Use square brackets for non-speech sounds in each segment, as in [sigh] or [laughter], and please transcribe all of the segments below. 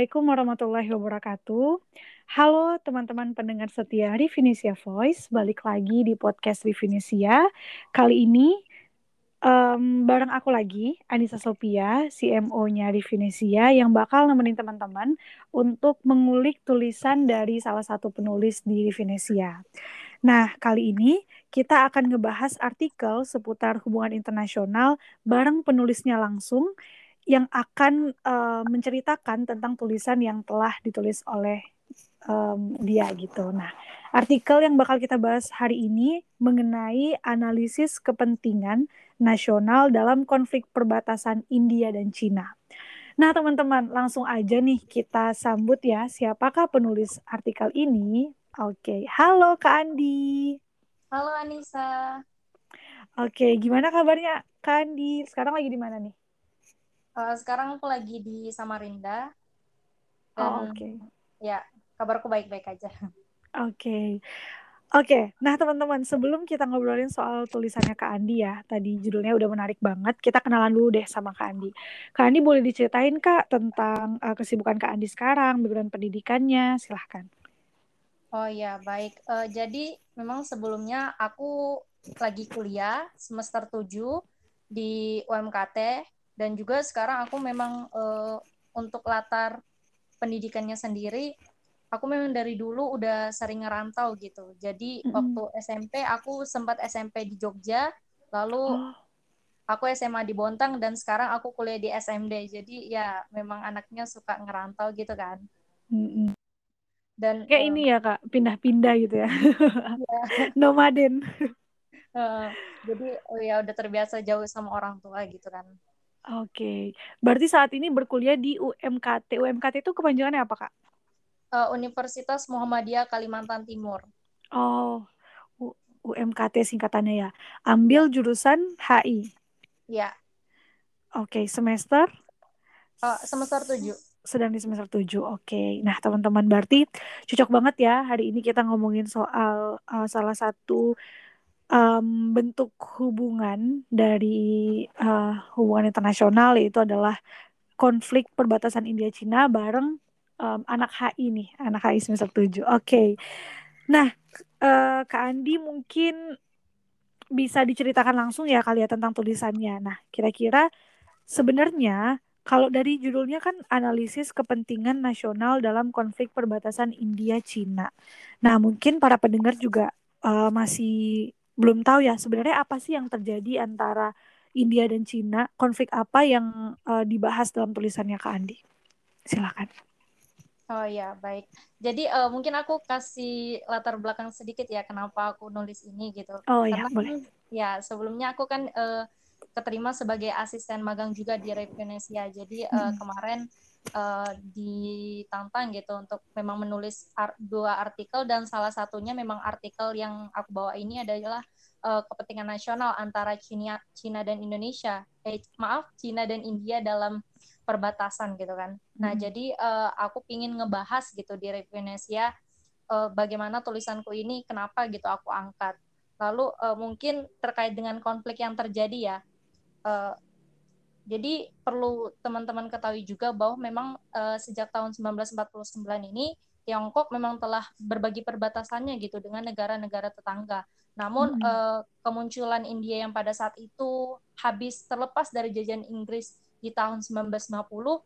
Assalamualaikum warahmatullahi wabarakatuh. Halo teman-teman pendengar setia Rivinisia Voice, balik lagi di podcast Rivinisia. Kali ini um, bareng aku lagi, Anissa Sophia, CMO-nya Rivinisia, yang bakal nemenin teman-teman untuk mengulik tulisan dari salah satu penulis di Rivinisia. Nah, kali ini kita akan ngebahas artikel seputar hubungan internasional bareng penulisnya langsung yang akan uh, menceritakan tentang tulisan yang telah ditulis oleh um, dia gitu. Nah, artikel yang bakal kita bahas hari ini mengenai analisis kepentingan nasional dalam konflik perbatasan India dan Cina. Nah, teman-teman, langsung aja nih kita sambut ya siapakah penulis artikel ini. Oke, halo Kak Andi. Halo Anissa. Oke, gimana kabarnya Kak Andi? Sekarang lagi di mana nih? Uh, sekarang aku lagi di Samarinda. Dan, oh, oke. Okay. Ya, kabarku baik-baik aja. Oke. Okay. Oke, okay. nah teman-teman sebelum kita ngobrolin soal tulisannya Kak Andi ya, tadi judulnya udah menarik banget, kita kenalan dulu deh sama Kak Andi. Kak Andi boleh diceritain Kak tentang uh, kesibukan Kak Andi sekarang, background pendidikannya, silahkan. Oh ya, baik. Uh, jadi memang sebelumnya aku lagi kuliah semester 7 di UMKT dan juga sekarang aku memang uh, untuk latar pendidikannya sendiri aku memang dari dulu udah sering ngerantau gitu jadi mm-hmm. waktu SMP aku sempat SMP di Jogja lalu oh. aku SMA di Bontang dan sekarang aku kuliah di SMD jadi ya memang anaknya suka ngerantau gitu kan mm-hmm. dan kayak uh, ini ya kak pindah-pindah gitu ya, ya. [laughs] nomaden [laughs] uh, jadi oh ya udah terbiasa jauh sama orang tua gitu kan Oke, berarti saat ini berkuliah di UMKT. UMKT itu kepanjangannya apa, Kak? Uh, Universitas Muhammadiyah Kalimantan Timur. Oh, U UMKT singkatannya ya. Ambil jurusan HI. Ya. Oke, semester? Uh, semester 7. Sedang di semester 7. Oke. Nah, teman-teman berarti cocok banget ya hari ini kita ngomongin soal uh, salah satu um, bentuk hubungan dari uh, hubungan internasional yaitu adalah konflik perbatasan India Cina bareng um, anak HI nih, anak HI semester 7. Oke. Okay. Nah, uh, Kak Andi mungkin bisa diceritakan langsung ya kali ya tentang tulisannya. Nah, kira-kira sebenarnya kalau dari judulnya kan analisis kepentingan nasional dalam konflik perbatasan India Cina. Nah, mungkin para pendengar juga uh, masih belum tahu ya sebenarnya apa sih yang terjadi antara India dan Cina, konflik apa yang uh, dibahas dalam tulisannya Kak Andi. Silakan. Oh ya, baik. Jadi uh, mungkin aku kasih latar belakang sedikit ya kenapa aku nulis ini gitu. Oh ya, boleh. Ya, sebelumnya aku kan uh, keterima sebagai asisten magang juga di Revenesia. Jadi uh, hmm. kemarin uh, ditantang gitu untuk memang menulis ar dua artikel dan salah satunya memang artikel yang aku bawa ini adalah uh, kepentingan nasional antara Cina Cina dan Indonesia. Eh maaf, Cina dan India dalam perbatasan gitu kan. Nah, hmm. jadi uh, aku ingin ngebahas gitu di Revenesia uh, bagaimana tulisanku ini kenapa gitu aku angkat. Lalu uh, mungkin terkait dengan konflik yang terjadi ya. Uh, jadi perlu teman-teman ketahui juga bahwa memang uh, sejak tahun 1949 ini Tiongkok memang telah berbagi perbatasannya gitu dengan negara-negara tetangga. Namun hmm. uh, kemunculan India yang pada saat itu habis terlepas dari jajahan Inggris di tahun 1950, uh,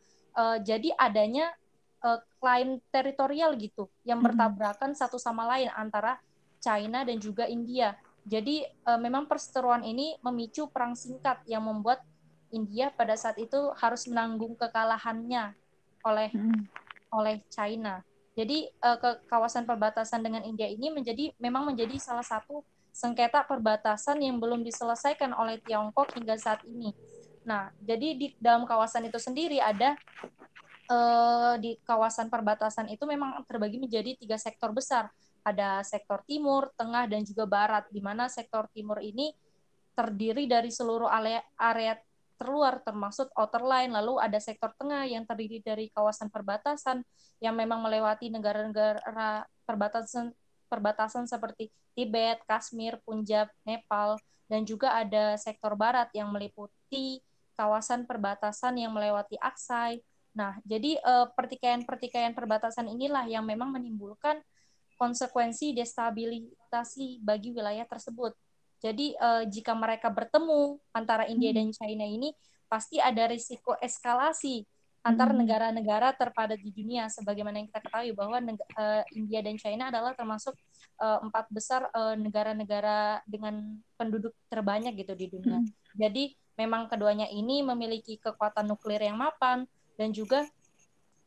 jadi adanya uh, klaim teritorial gitu yang bertabrakan satu sama lain antara China dan juga India. Jadi uh, memang perseteruan ini memicu perang singkat yang membuat India pada saat itu harus menanggung kekalahannya oleh hmm. oleh China. Jadi uh, ke kawasan perbatasan dengan India ini menjadi memang menjadi salah satu sengketa perbatasan yang belum diselesaikan oleh Tiongkok hingga saat ini. Nah, jadi di dalam kawasan itu sendiri ada uh, di kawasan perbatasan itu memang terbagi menjadi tiga sektor besar. Ada sektor timur, tengah, dan juga barat, di mana sektor timur ini terdiri dari seluruh area, area terluar termasuk outer line lalu ada sektor tengah yang terdiri dari kawasan perbatasan yang memang melewati negara-negara perbatasan perbatasan seperti Tibet, Kashmir, Punjab, Nepal dan juga ada sektor barat yang meliputi kawasan perbatasan yang melewati Aksai, Nah, jadi uh, pertikaian-pertikaian perbatasan inilah yang memang menimbulkan konsekuensi destabilisasi bagi wilayah tersebut. Jadi uh, jika mereka bertemu antara India hmm. dan China ini pasti ada risiko eskalasi antar hmm. negara-negara terpadat di dunia sebagaimana yang kita ketahui bahwa uh, India dan China adalah termasuk uh, empat besar negara-negara uh, dengan penduduk terbanyak gitu di dunia. Hmm. Jadi memang keduanya ini memiliki kekuatan nuklir yang mapan dan juga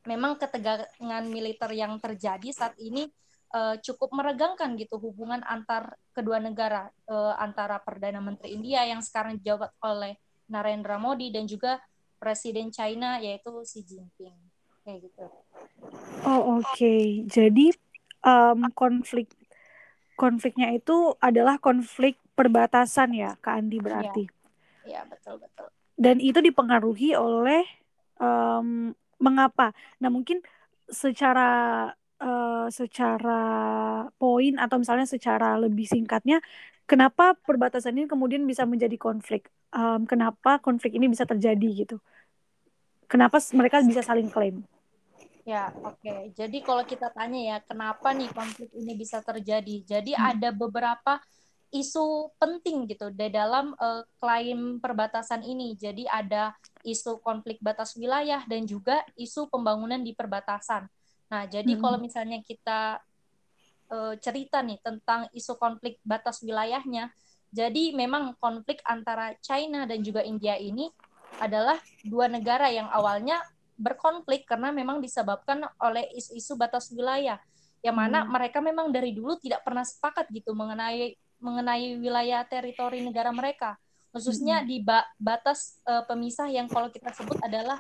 memang ketegangan militer yang terjadi saat ini uh, cukup meregangkan gitu hubungan antar kedua negara uh, antara perdana menteri India yang sekarang dijabat oleh Narendra Modi dan juga presiden China yaitu Xi Jinping kayak gitu. Oh oke, okay. jadi um, konflik konfliknya itu adalah konflik perbatasan ya, Kak Andi berarti. Iya, ya, betul betul. Dan itu dipengaruhi oleh um, mengapa? Nah mungkin secara uh, secara poin atau misalnya secara lebih singkatnya, kenapa perbatasan ini kemudian bisa menjadi konflik? Um, kenapa konflik ini bisa terjadi gitu? Kenapa mereka bisa saling klaim? Ya, oke. Okay. Jadi kalau kita tanya ya, kenapa nih konflik ini bisa terjadi? Jadi hmm. ada beberapa isu penting gitu di dalam uh, klaim perbatasan ini. Jadi ada isu konflik batas wilayah dan juga isu pembangunan di perbatasan. Nah, jadi hmm. kalau misalnya kita uh, cerita nih tentang isu konflik batas wilayahnya, jadi memang konflik antara China dan juga India ini adalah dua negara yang awalnya berkonflik karena memang disebabkan oleh isu-isu batas wilayah yang mana hmm. mereka memang dari dulu tidak pernah sepakat gitu mengenai mengenai wilayah teritori negara mereka khususnya hmm. di ba batas uh, pemisah yang kalau kita sebut adalah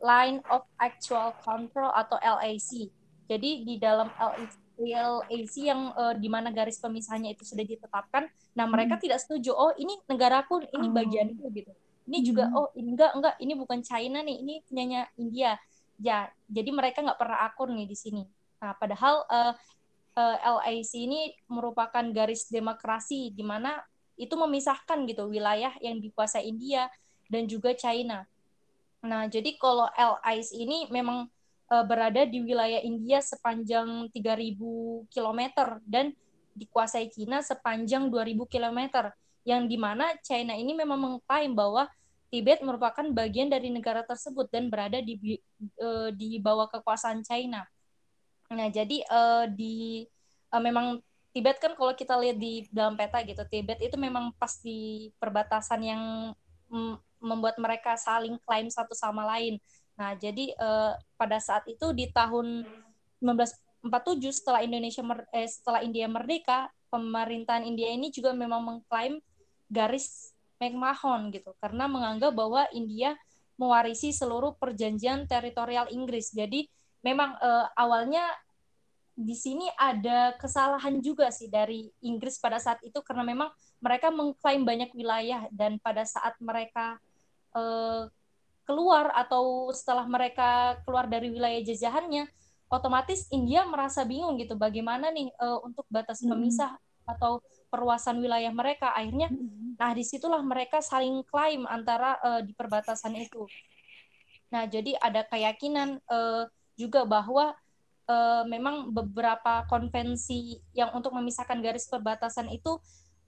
line of actual control atau LAC. Jadi di dalam LAC yang uh, di mana garis pemisahnya itu sudah ditetapkan, nah mereka hmm. tidak setuju. Oh ini negaraku, ini oh. bagianku gitu. Ini hmm. juga oh ini enggak enggak ini bukan China nih, ini punyanya India. Ya, jadi mereka nggak pernah akur nih di sini. Nah, padahal uh, uh, LAC ini merupakan garis demokrasi di mana itu memisahkan gitu wilayah yang dikuasai India dan juga China. Nah, jadi kalau LIC ini memang uh, berada di wilayah India sepanjang 3000 km dan dikuasai China sepanjang 2000 km yang di mana China ini memang mengklaim bahwa Tibet merupakan bagian dari negara tersebut dan berada di uh, di bawah kekuasaan China. Nah, jadi uh, di uh, memang Tibet kan kalau kita lihat di dalam peta gitu, Tibet itu memang pas di perbatasan yang membuat mereka saling klaim satu sama lain. Nah, jadi uh, pada saat itu di tahun 1947 setelah Indonesia eh, setelah India merdeka, pemerintahan India ini juga memang mengklaim garis McMahon gitu karena menganggap bahwa India mewarisi seluruh perjanjian teritorial Inggris. Jadi memang uh, awalnya di sini ada kesalahan juga sih dari Inggris pada saat itu karena memang mereka mengklaim banyak wilayah dan pada saat mereka uh, keluar atau setelah mereka keluar dari wilayah jajahannya, otomatis India merasa bingung gitu bagaimana nih uh, untuk batas pemisah mm-hmm. atau perluasan wilayah mereka. Akhirnya, mm-hmm. nah di situlah mereka saling klaim antara uh, di perbatasan itu. Nah jadi ada keyakinan uh, juga bahwa uh, memang beberapa konvensi yang untuk memisahkan garis perbatasan itu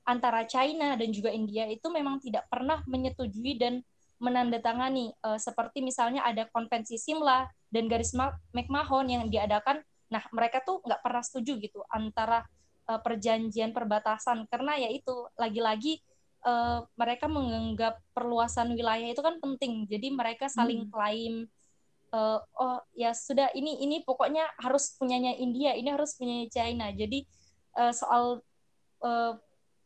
antara China dan juga India itu memang tidak pernah menyetujui dan menandatangani uh, seperti misalnya ada konvensi Simla dan garis McMahon yang diadakan nah mereka tuh nggak pernah setuju gitu antara uh, perjanjian perbatasan. Karena ya itu lagi-lagi uh, mereka menganggap perluasan wilayah itu kan penting. Jadi mereka saling hmm. klaim uh, oh ya sudah ini ini pokoknya harus punyanya India ini harus punyanya China. Jadi uh, soal uh,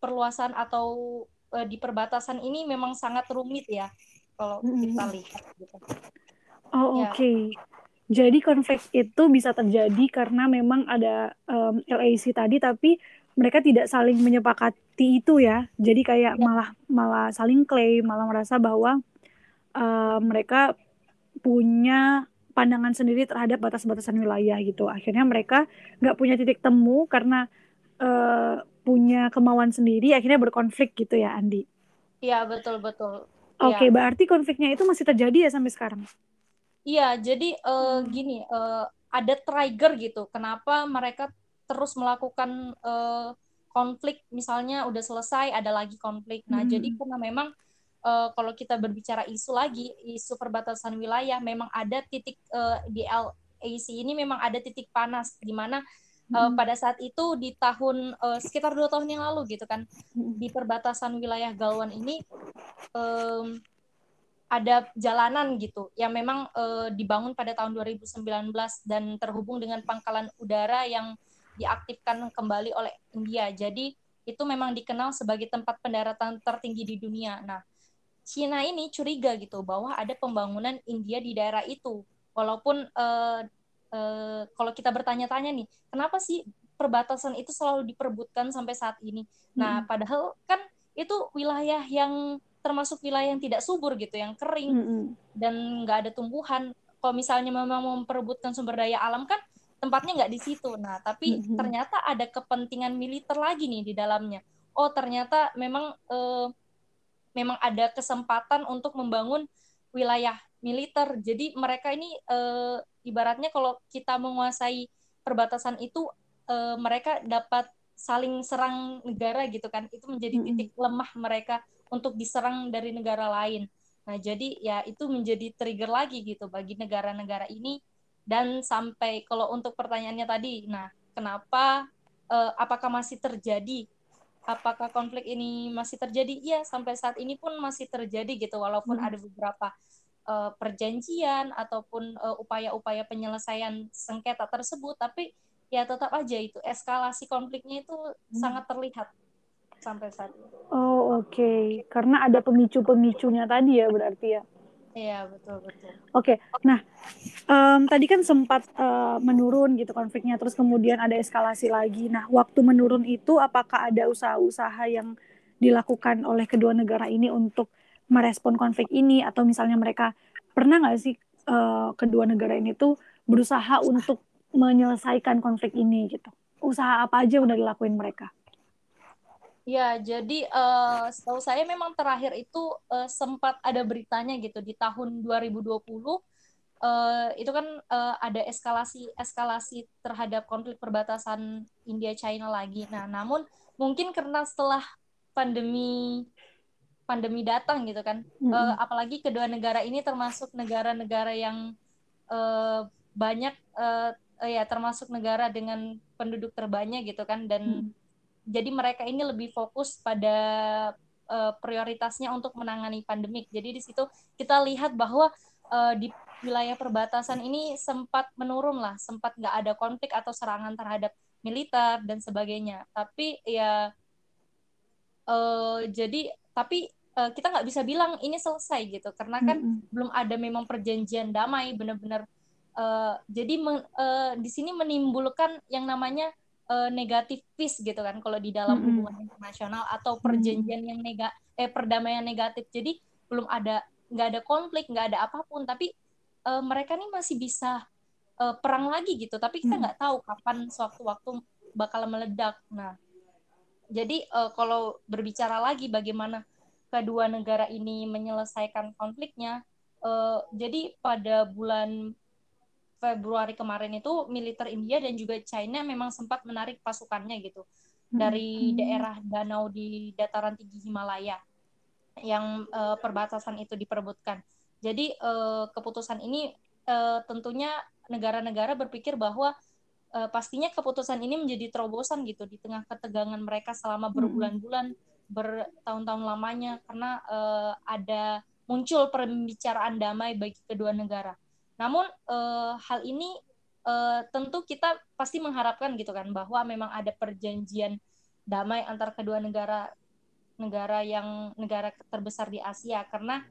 perluasan atau uh, di perbatasan ini memang sangat rumit ya kalau kita lihat gitu. Oh ya. oke. Okay. Jadi konflik itu bisa terjadi karena memang ada um, LAC tadi tapi mereka tidak saling menyepakati itu ya. Jadi kayak ya. malah malah saling klaim, malah merasa bahwa uh, mereka punya pandangan sendiri terhadap batas-batasan wilayah gitu. Akhirnya mereka nggak punya titik temu karena uh, punya kemauan sendiri, akhirnya berkonflik gitu ya, Andi. Iya betul betul. Oke, okay, ya. berarti konfliknya itu masih terjadi ya sampai sekarang? Iya, jadi uh, hmm. gini, uh, ada trigger gitu. Kenapa mereka terus melakukan uh, konflik? Misalnya udah selesai, ada lagi konflik. Nah, hmm. jadi karena memang uh, kalau kita berbicara isu lagi, isu perbatasan wilayah, memang ada titik uh, di LAC ini memang ada titik panas di mana uh, pada saat itu di tahun uh, sekitar dua tahun yang lalu gitu kan di perbatasan wilayah Galwan ini um, ada jalanan gitu yang memang uh, dibangun pada tahun 2019 dan terhubung dengan pangkalan udara yang diaktifkan kembali oleh India. Jadi itu memang dikenal sebagai tempat pendaratan tertinggi di dunia. Nah, Cina ini curiga gitu bahwa ada pembangunan India di daerah itu. Walaupun uh, uh, kalau kita bertanya-tanya nih, kenapa sih perbatasan itu selalu diperbutkan sampai saat ini? Nah, hmm. padahal kan itu wilayah yang termasuk wilayah yang tidak subur gitu, yang kering mm -hmm. dan nggak ada tumbuhan. Kalau misalnya memang memperebutkan sumber daya alam kan tempatnya nggak di situ. Nah, tapi mm -hmm. ternyata ada kepentingan militer lagi nih di dalamnya. Oh, ternyata memang eh, memang ada kesempatan untuk membangun wilayah militer. Jadi mereka ini eh, ibaratnya kalau kita menguasai perbatasan itu eh, mereka dapat saling serang negara gitu kan. Itu menjadi titik lemah mereka untuk diserang dari negara lain. Nah, jadi ya itu menjadi trigger lagi gitu bagi negara-negara ini dan sampai kalau untuk pertanyaannya tadi, nah kenapa eh, apakah masih terjadi? Apakah konflik ini masih terjadi? Iya, sampai saat ini pun masih terjadi gitu walaupun hmm. ada beberapa eh, perjanjian ataupun eh, upaya-upaya penyelesaian sengketa tersebut, tapi ya tetap aja itu eskalasi konfliknya itu hmm. sangat terlihat sampai saat ini. Oh oke, okay. karena ada pemicu-pemicunya tadi ya berarti ya. Iya betul betul. Oke, okay. nah um, tadi kan sempat uh, menurun gitu konfliknya, terus kemudian ada eskalasi lagi. Nah waktu menurun itu apakah ada usaha-usaha yang dilakukan oleh kedua negara ini untuk merespon konflik ini, atau misalnya mereka pernah nggak sih uh, kedua negara ini tuh berusaha untuk menyelesaikan konflik ini gitu? Usaha apa aja udah dilakuin mereka? Ya, jadi uh, setahu saya memang terakhir itu uh, sempat ada beritanya gitu di tahun 2020 uh, itu kan uh, ada eskalasi eskalasi terhadap konflik perbatasan India China lagi. Nah, namun mungkin karena setelah pandemi pandemi datang gitu kan, mm -hmm. uh, apalagi kedua negara ini termasuk negara-negara yang uh, banyak uh, uh, ya termasuk negara dengan penduduk terbanyak gitu kan dan mm -hmm jadi mereka ini lebih fokus pada uh, prioritasnya untuk menangani pandemik. Jadi di situ kita lihat bahwa uh, di wilayah perbatasan ini sempat menurun lah, sempat nggak ada konflik atau serangan terhadap militer dan sebagainya. Tapi ya uh, jadi tapi uh, kita nggak bisa bilang ini selesai gitu karena kan mm -hmm. belum ada memang perjanjian damai benar-benar. Uh, jadi uh, di sini menimbulkan yang namanya uh, negatif peace gitu kan kalau di dalam mm-hmm. hubungan internasional atau perjanjian yang nega eh perdamaian negatif jadi belum ada nggak ada konflik nggak ada apa pun tapi uh, mereka nih masih bisa uh, perang lagi gitu tapi kita nggak tahu kapan sewaktu-waktu bakal meledak nah jadi uh, kalau berbicara lagi bagaimana kedua negara ini menyelesaikan konfliknya uh, jadi pada bulan Februari kemarin itu militer India dan juga China memang sempat menarik pasukannya gitu hmm. dari hmm. daerah danau di dataran tinggi Himalaya yang uh, perbatasan itu diperebutkan. Jadi uh, keputusan ini uh, tentunya negara-negara berpikir bahwa uh, pastinya keputusan ini menjadi terobosan gitu di tengah ketegangan mereka selama hmm. Bertahun-tahun lamanya karena uh, ada muncul pembicaraan damai bagi kedua negara. Namun uh, hal ini uh, tentu kita pasti mengharapkan gitu kan bahwa memang ada perjanjian damai antar kedua negara negara yang negara terbesar di Asia karena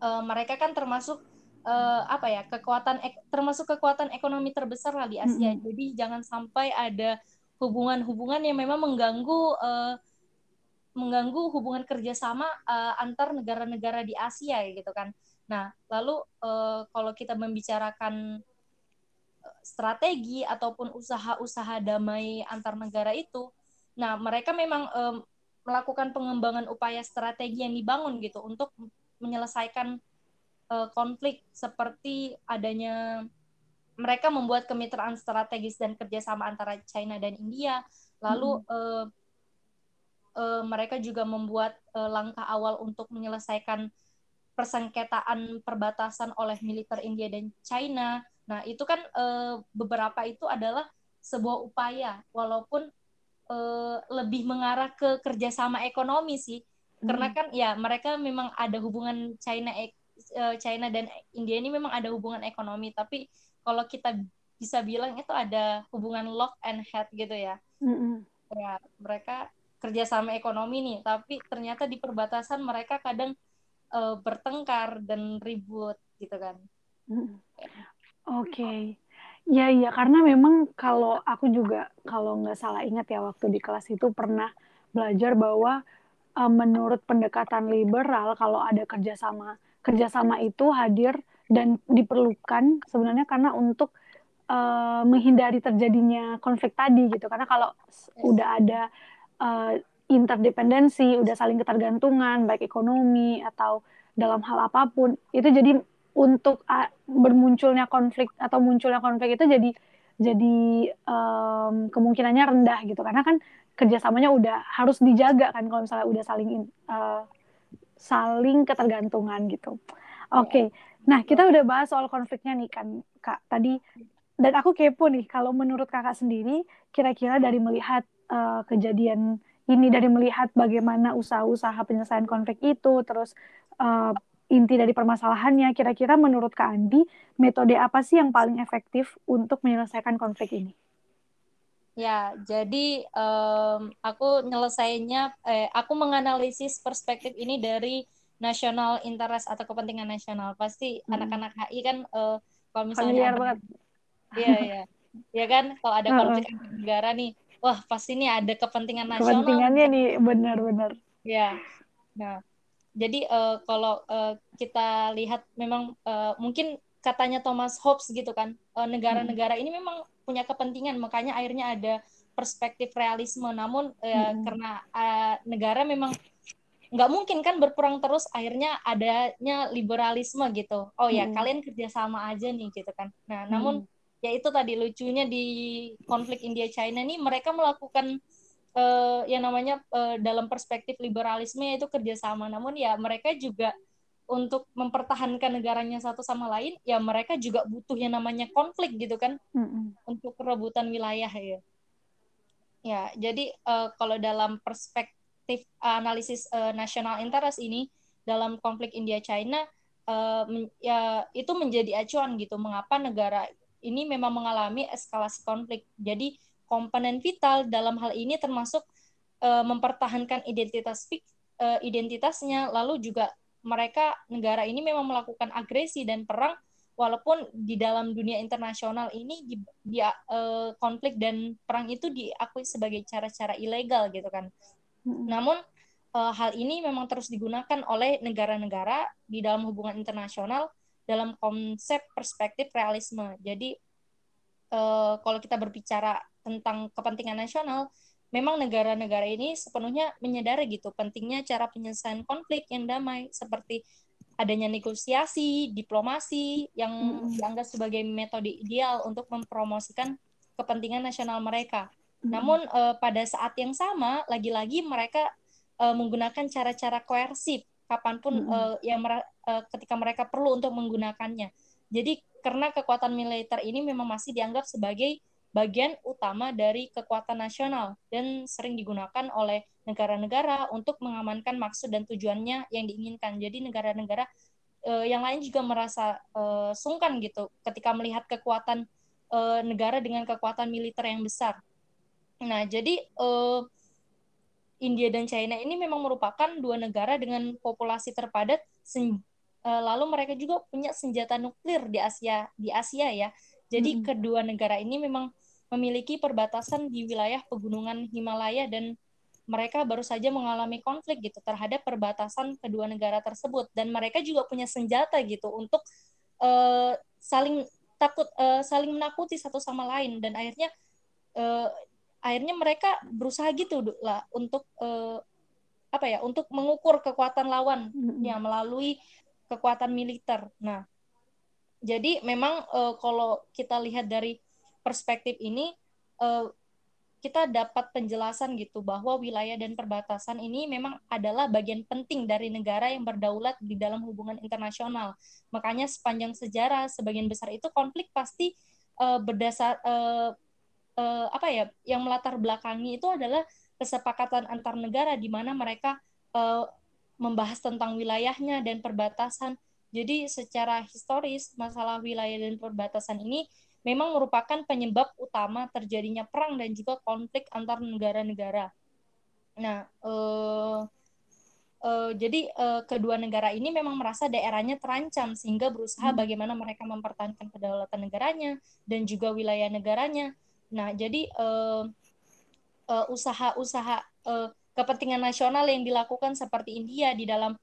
uh, mereka kan termasuk uh, apa ya kekuatan ek, termasuk kekuatan ekonomi terbesar lah di Asia. Mm -hmm. Jadi jangan sampai ada hubungan-hubungan yang memang mengganggu uh, mengganggu hubungan kerjasama uh, antar negara-negara di Asia gitu kan. Nah, lalu uh, kalau kita membicarakan eh, strategi ataupun usaha-usaha damai antar negara itu, nah mereka memang um, melakukan pengembangan upaya strategi yang dibangun gitu untuk menyelesaikan uh, konflik seperti adanya mereka membuat kemitraan strategis dan kerjasama antara China dan India. Lalu hmm. uh, uh, mereka juga membuat uh, langkah awal untuk menyelesaikan persengketaan perbatasan oleh militer India dan China. Nah, itu kan uh, beberapa itu adalah sebuah upaya, walaupun uh, lebih mengarah ke kerjasama ekonomi sih, hmm. karena kan ya mereka memang ada hubungan China China dan India ini memang ada hubungan ekonomi, tapi kalau kita bisa bilang itu ada hubungan love and hate gitu ya. Mm-hmm. Ya mereka kerjasama ekonomi nih, tapi ternyata di perbatasan mereka kadang uh, bertengkar dan ribut gitu kan. Mm-hmm. Oke. Okay. Ya iya karena memang kalau aku juga kalau nggak salah ingat ya waktu di kelas itu pernah belajar bahwa uh, menurut pendekatan liberal kalau ada kerjasama kerjasama itu hadir dan diperlukan sebenarnya karena untuk uh, menghindari terjadinya konflik tadi gitu karena kalau udah ada uh, interdependensi udah saling ketergantungan baik ekonomi atau dalam hal apa pun itu jadi untuk uh, bermunculnya konflik atau munculnya konflik itu jadi jadi um, kemungkinannya rendah gitu karena kan kerjasamanya udah harus dijaga kan kalau misalnya udah saling uh, saling ketergantungan gitu. Oke, okay. Nah, kita udah bahas soal konfliknya nih kan, Kak. Tadi dan aku kepo nih, kalau menurut Kakak sendiri, kira-kira dari melihat uh, kejadian ini, dari melihat bagaimana usaha-usaha penyelesaian konflik itu, terus uh, inti dari permasalahannya, kira-kira menurut Kak Andi, metode apa sih yang paling efektif untuk menyelesaikan konflik ini? Ya, jadi um, aku nyelesainya, eh, aku menganalisis perspektif ini dari national interest atau kepentingan nasional pasti hmm. anak-anak HI kan uh, kalau misalnya ada, banget. Iya iya. Ya kan kalau ada konflik uh, negara nih, wah pasti ini ada kepentingan nasional. Kepentingannya nih benar-benar. Ya. Nah, jadi uh, kalau uh, kita lihat memang uh, mungkin katanya Thomas Hobbes gitu kan, negara-negara hmm. ini memang punya kepentingan makanya akhirnya ada perspektif realisme. Namun uh, hmm. karena uh, negara memang nggak mungkin kan berperang terus akhirnya adanya liberalisme gitu oh ya hmm. kalian kerjasama aja nih gitu kan nah hmm. namun ya itu tadi lucunya di konflik India China nih mereka melakukan uh, yang namanya uh, dalam perspektif liberalisme yaitu kerjasama namun ya mereka juga untuk mempertahankan negaranya satu sama lain ya mereka juga butuh yang namanya konflik gitu kan hmm. untuk perebutan wilayah ya ya jadi uh, kalau dalam perspektif analisis uh, national interest ini dalam konflik India China uh, men, ya itu menjadi acuan gitu mengapa negara ini memang mengalami eskalasi konflik. Jadi komponen vital dalam hal ini termasuk uh, mempertahankan identitas uh, identitasnya lalu juga mereka negara ini memang melakukan agresi dan perang walaupun di dalam dunia internasional ini di, di uh, konflik dan perang itu diakui sebagai cara-cara ilegal gitu kan. Namun uh, hal ini memang terus digunakan oleh negara-negara di dalam hubungan internasional dalam konsep perspektif realisme. Jadi uh, kalau kita berbicara tentang kepentingan nasional, memang negara-negara ini sepenuhnya menyadari gitu pentingnya cara penyelesaian konflik yang damai seperti adanya negosiasi, diplomasi yang dianggap sebagai metode ideal untuk mempromosikan kepentingan nasional mereka. Namun uh, pada saat yang sama, lagi-lagi mereka uh, menggunakan cara-cara koersif kapan pun hmm. uh, yang mer uh, ketika mereka perlu untuk menggunakannya. Jadi karena kekuatan militer ini memang masih dianggap sebagai bagian utama dari kekuatan nasional dan sering digunakan oleh negara-negara untuk mengamankan maksud dan tujuannya yang diinginkan. Jadi negara-negara uh, yang lain juga merasa uh, sungkan gitu ketika melihat kekuatan uh, negara dengan kekuatan militer yang besar. Nah, jadi uh, India dan China ini memang merupakan dua negara dengan populasi terpadat. Sen, uh, lalu mereka juga punya senjata nuklir di Asia di Asia ya. Jadi -hmm. kedua negara ini memang memiliki perbatasan di wilayah pegunungan Himalaya dan mereka baru saja mengalami konflik gitu terhadap perbatasan kedua negara tersebut dan mereka juga punya senjata gitu untuk uh, saling takut uh, saling menakuti satu sama lain dan akhirnya uh, akhirnya mereka berusaha gitu lah untuk uh, apa ya untuk mengukur kekuatan lawan mm-hmm. ya melalui kekuatan militer. Nah, jadi memang uh, kalau kita lihat dari perspektif ini uh, kita dapat penjelasan gitu bahwa wilayah dan perbatasan ini memang adalah bagian penting dari negara yang berdaulat di dalam hubungan internasional. Makanya sepanjang sejarah sebagian besar itu konflik pasti uh, berdasar uh, uh, apa ya yang melatar belakangi itu adalah kesepakatan antar negara di mana mereka uh, membahas tentang wilayahnya dan perbatasan. Jadi secara historis masalah wilayah dan perbatasan ini memang merupakan penyebab utama terjadinya perang dan juga konflik antar negara-negara. Nah, uh, uh, jadi uh, kedua negara ini memang merasa daerahnya terancam sehingga berusaha hmm. bagaimana mereka mempertahankan kedaulatan negaranya dan juga wilayah negaranya. Nah, jadi usaha-usaha uh, kepentingan nasional yang dilakukan seperti India di dalam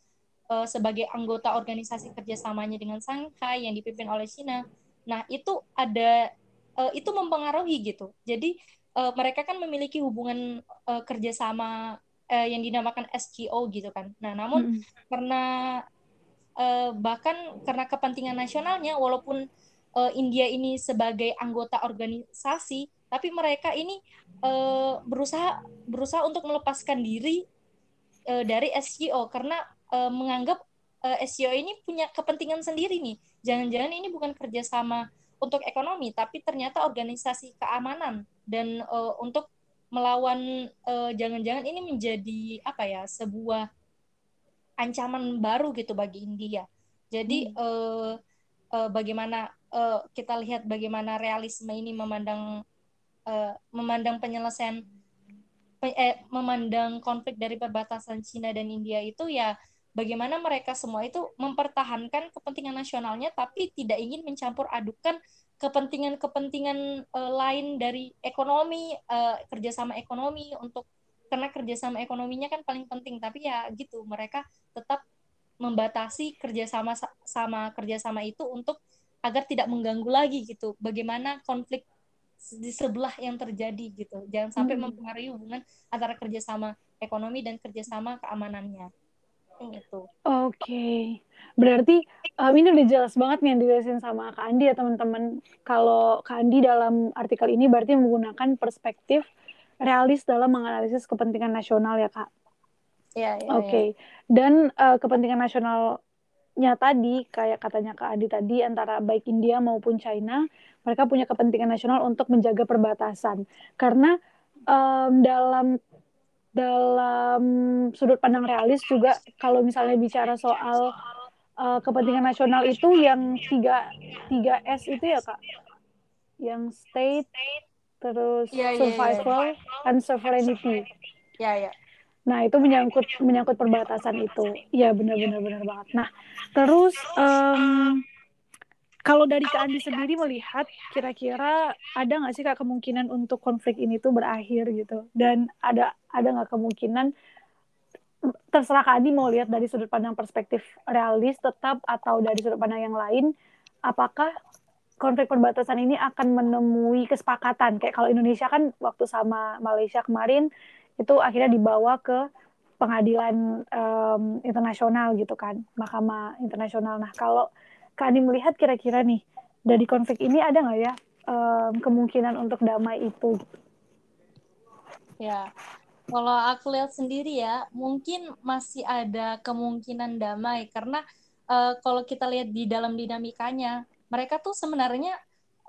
uh, sebagai anggota organisasi kerjasamanya dengan Shanghai yang dipimpin oleh China. Nah itu ada uh, itu mempengaruhi gitu. Jadi uh, mereka kan memiliki hubungan uh, kerjasama uh, yang dinamakan SGO gitu kan. Nah namun hmm. karena uh, bahkan karena kepentingan nasionalnya, walaupun uh, India ini sebagai anggota organisasi tapi mereka ini uh, berusaha berusaha untuk melepaskan diri uh, dari SGO karena uh, menganggap uh, SGO ini punya kepentingan sendiri nih jangan-jangan ini bukan kerjasama untuk ekonomi tapi ternyata organisasi keamanan dan uh, untuk melawan jangan-jangan uh, ini menjadi apa ya sebuah ancaman baru gitu bagi India jadi hmm. uh, uh, bagaimana uh, kita lihat bagaimana realisme ini memandang uh, memandang penyelesaian eh, memandang konflik dari perbatasan Cina dan India itu ya bagaimana mereka semua itu mempertahankan kepentingan nasionalnya tapi tidak ingin mencampur adukan kepentingan-kepentingan uh, lain dari ekonomi uh, kerjasama ekonomi untuk karena kerjasama ekonominya kan paling penting tapi ya gitu mereka tetap membatasi kerjasama sama kerjasama itu untuk agar tidak mengganggu lagi gitu bagaimana konflik di sebelah yang terjadi gitu jangan sampai hmm. mempengaruhi hubungan antara kerjasama ekonomi dan kerjasama keamanannya itu oke okay. berarti um, ini udah jelas banget nih yang dijelasin sama Kak Andi ya teman-teman kalau Kak Andi dalam artikel ini berarti menggunakan perspektif realis dalam menganalisis kepentingan nasional ya Kak Ya, ya, Oke. Okay. Ya. Dan uh, kepentingan nasionalnya tadi, kayak katanya Kak Adi tadi, antara baik India maupun China, mereka punya kepentingan nasional untuk menjaga perbatasan. Karena um, dalam dalam sudut pandang realis juga kalau misalnya bicara soal uh, kepentingan nasional itu yang tiga tiga S itu ya kak? Yang state terus yeah, survival yeah, yeah. and sovereignty. Ya ya nah itu menyangkut menyangkut perbatasan itu ya benar-benar benar banget nah terus um, kalau dari Kak Andi sendiri melihat kira-kira ada nggak sih Kak kemungkinan untuk konflik ini tuh berakhir gitu? Dan ada ada nggak kemungkinan terserah Kak Andi mau lihat dari sudut pandang perspektif realis tetap atau dari sudut pandang yang lain, apakah konflik perbatasan ini akan menemui kesepakatan? Kayak kalau Indonesia kan waktu sama Malaysia kemarin itu akhirnya dibawa ke pengadilan um, internasional gitu kan, Mahkamah Internasional. Nah kalau Kak melihat kira-kira nih dari konflik ini ada nggak ya um, kemungkinan untuk damai itu? Ya, kalau aku lihat sendiri ya mungkin masih ada kemungkinan damai karena uh, kalau kita lihat di dalam dinamikanya mereka tuh sebenarnya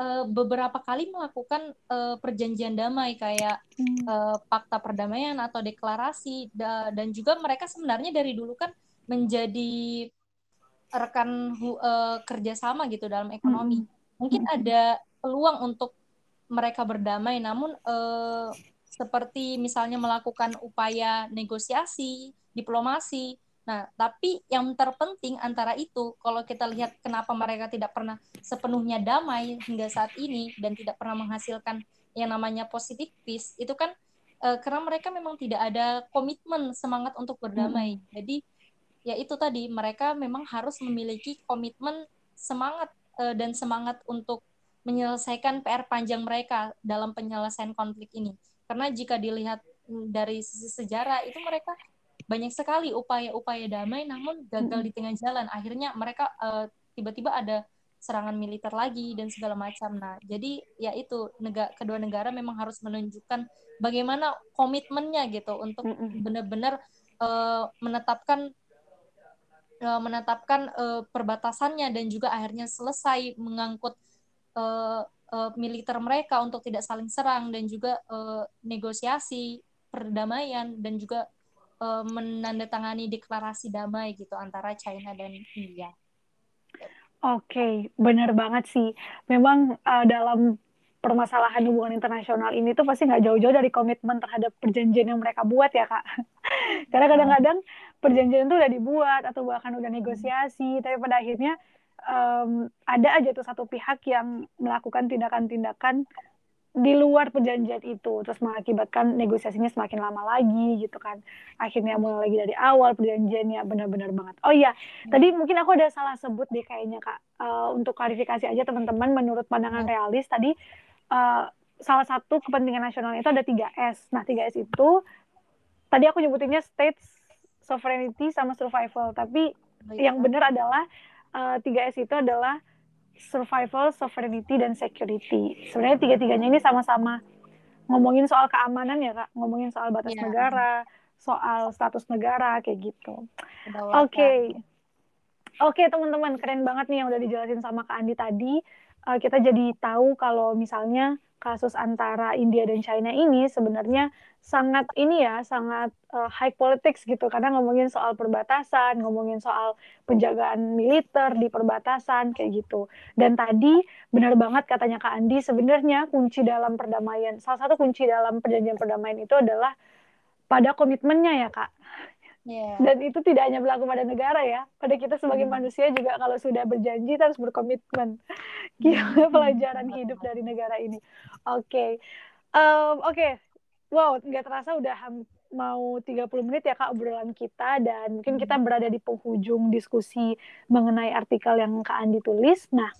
uh, beberapa kali melakukan uh, perjanjian damai kayak hmm. uh, fakta perdamaian atau deklarasi da dan juga mereka sebenarnya dari dulu kan menjadi rekan uh, kerjasama gitu dalam ekonomi. Hmm. Mungkin ada peluang untuk mereka berdamai, namun uh, seperti misalnya melakukan upaya negosiasi, diplomasi. Nah, tapi yang terpenting antara itu, kalau kita lihat kenapa mereka tidak pernah sepenuhnya damai hingga saat ini dan tidak pernah menghasilkan yang namanya positif peace, itu kan uh, karena mereka memang tidak ada komitmen semangat untuk berdamai. Hmm. Jadi ya itu tadi mereka memang harus memiliki komitmen semangat uh, dan semangat untuk menyelesaikan PR panjang mereka dalam penyelesaian konflik ini. Karena jika dilihat dari sisi sejarah itu mereka banyak sekali upaya-upaya damai namun gagal di tengah jalan. Akhirnya mereka uh, tiba-tiba ada serangan militer lagi dan segala macam. Nah, jadi ya itu negara kedua negara memang harus menunjukkan bagaimana komitmennya gitu untuk benar-benar uh, menetapkan uh, menetapkan uh, perbatasannya dan juga akhirnya selesai mengangkut uh, uh, militer mereka untuk tidak saling serang dan juga uh, negosiasi perdamaian dan juga uh, menandatangani deklarasi damai gitu antara China dan India. Oke, okay, benar banget sih. Memang uh, dalam permasalahan hubungan internasional ini tuh pasti nggak jauh-jauh dari komitmen terhadap perjanjian yang mereka buat ya kak. [laughs] Karena kadang-kadang perjanjian itu udah dibuat atau bahkan udah negosiasi, tapi pada akhirnya um, ada aja tuh satu pihak yang melakukan tindakan-tindakan di luar perjanjian itu terus mengakibatkan negosiasinya semakin lama lagi gitu kan. Akhirnya mulai lagi dari awal perjanjiannya benar-benar banget. Oh iya hmm. tadi mungkin aku ada salah sebut deh kayaknya kak. Uh, untuk klarifikasi aja teman-teman menurut pandangan hmm. realis tadi uh, salah satu kepentingan nasional itu ada 3S nah 3S itu tadi aku nyebutinnya state sovereignty sama survival. Tapi yang benar adalah uh, eh, 3S itu adalah survival, sovereignty, dan security. Sebenarnya tiga-tiganya ini sama-sama ngomongin soal keamanan ya kak, ngomongin soal batas yeah. negara, soal status negara kayak gitu. Oke, okay. oke okay, teman-teman keren banget nih yang udah dijelasin sama kak Andi tadi. Uh, kita jadi tahu kalau misalnya kasus antara India dan China ini sebenarnya sangat ini ya sangat uh, high politics gitu. Karena ngomongin soal perbatasan ngomongin soal penjagaan militer di perbatasan kayak gitu. Dan tadi benar banget katanya Kak Andi sebenarnya kunci dalam perdamaian salah satu kunci dalam perjanjian perdamaian itu adalah pada komitmennya ya Kak Yeah. Dan itu tidak hanya berlaku pada negara ya, pada kita sebagai hmm. manusia juga kalau sudah berjanji harus berkomitmen. [laughs] Gila hmm. pelajaran hidup dari negara ini. Oke, okay. um, oke, okay. Wow, nggak terasa udah mau 30 menit ya Kak obrolan kita dan mungkin kita hmm. berada di penghujung diskusi mengenai artikel yang Kak Andi tulis. Nah,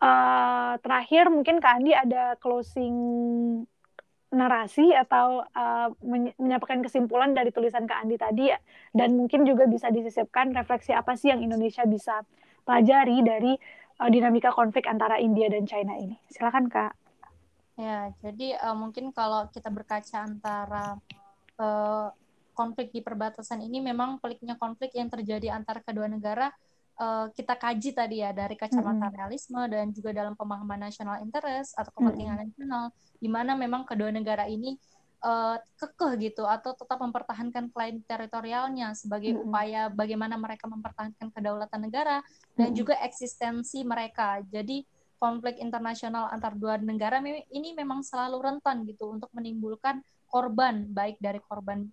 uh, terakhir mungkin Kak Andi ada closing narasi atau uh, menyampaikan kesimpulan dari tulisan Kak Andi tadi dan mungkin juga bisa disisipkan refleksi apa sih yang Indonesia bisa pelajari dari uh, dinamika konflik antara India dan China ini. Silakan Kak. Ya, jadi uh, mungkin kalau kita berkaca antara uh, konflik di perbatasan ini memang peliknya konflik yang terjadi antara kedua negara uh, kita kaji tadi ya dari kacamata mm-hmm. realisme dan juga dalam pemahaman national interest atau kepentingan mm-hmm. nasional di mana memang kedua negara ini uh, kekeh gitu atau tetap mempertahankan klaim teritorialnya sebagai mm-hmm. upaya bagaimana mereka mempertahankan kedaulatan negara dan mm-hmm. juga eksistensi mereka. Jadi konflik internasional antar dua negara ini memang selalu rentan gitu untuk menimbulkan korban baik dari korban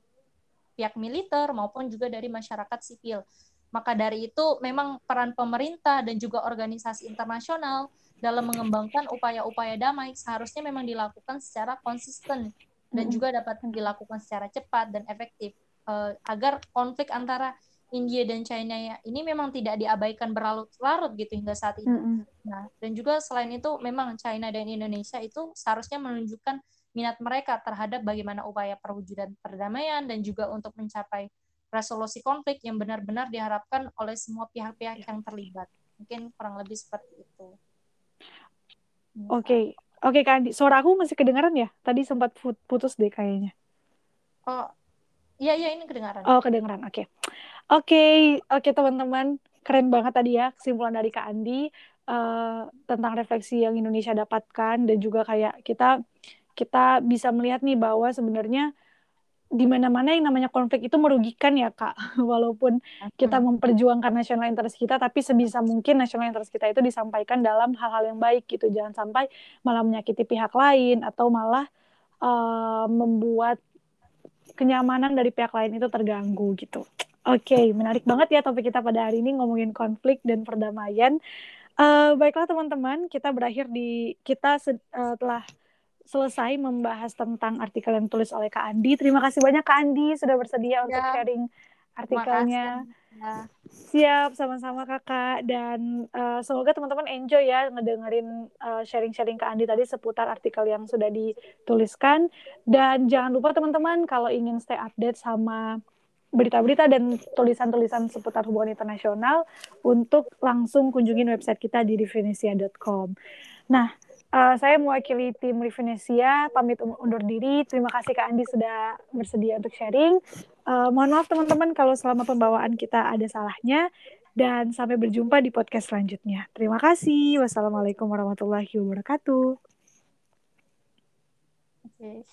pihak militer maupun juga dari masyarakat sipil. Maka dari itu memang peran pemerintah dan juga organisasi internasional dalam mengembangkan upaya-upaya damai seharusnya memang dilakukan secara konsisten dan juga dapat dilakukan secara cepat dan efektif uh, agar konflik antara India dan China ya ini memang tidak diabaikan berlarut-larut gitu hingga saat ini. Mm -hmm. Nah, dan juga selain itu memang China dan Indonesia itu seharusnya menunjukkan minat mereka terhadap bagaimana upaya perwujudan perdamaian dan juga untuk mencapai resolusi konflik yang benar-benar diharapkan oleh semua pihak-pihak yang terlibat. Mungkin kurang lebih seperti itu. Oke, okay. oke okay, Kak suara aku masih kedengaran ya? Tadi sempat putus deh kayaknya. Oh, iya iya ini kedengaran. Oh kedengaran, oke. Okay. Oke, okay, oke okay, teman-teman, keren banget tadi ya kesimpulan dari Kak Andi uh, tentang refleksi yang Indonesia dapatkan dan juga kayak kita kita bisa melihat nih bahwa sebenarnya di mana-mana yang namanya konflik itu merugikan ya kak. [laughs] Walaupun kita memperjuangkan nasional interest kita tapi sebisa mungkin nasional interest kita itu disampaikan dalam hal-hal yang baik gitu. Jangan sampai malah menyakiti pihak lain atau malah uh, membuat kenyamanan dari pihak lain itu terganggu gitu. Oke, okay, menarik banget ya topik kita pada hari ini ngomongin konflik dan perdamaian. Uh, baiklah teman-teman, kita berakhir di kita uh, telah selesai membahas tentang artikel yang ditulis oleh Kak Andi. Terima kasih banyak Kak Andi sudah bersedia ya. untuk sharing artikelnya. Ya. Siap, sama-sama kakak. Dan uh, semoga teman-teman enjoy ya ngedengerin uh, sharing-sharing Kak Andi tadi seputar artikel yang sudah dituliskan. Dan jangan lupa teman-teman kalau ingin stay update sama berita-berita dan tulisan-tulisan seputar hubungan internasional untuk langsung kunjungin website kita di definisia.com. Nah, Uh, saya mewakili tim Rivenesia, pamit um-, undur diri. Terima kasih Kak Andi sudah bersedia untuk sharing. Uh, mohon maaf teman-teman kalau selama pembawaan kita ada salahnya. Dan sampai berjumpa di podcast selanjutnya. Terima kasih. Wassalamualaikum warahmatullahi wabarakatuh. Okay.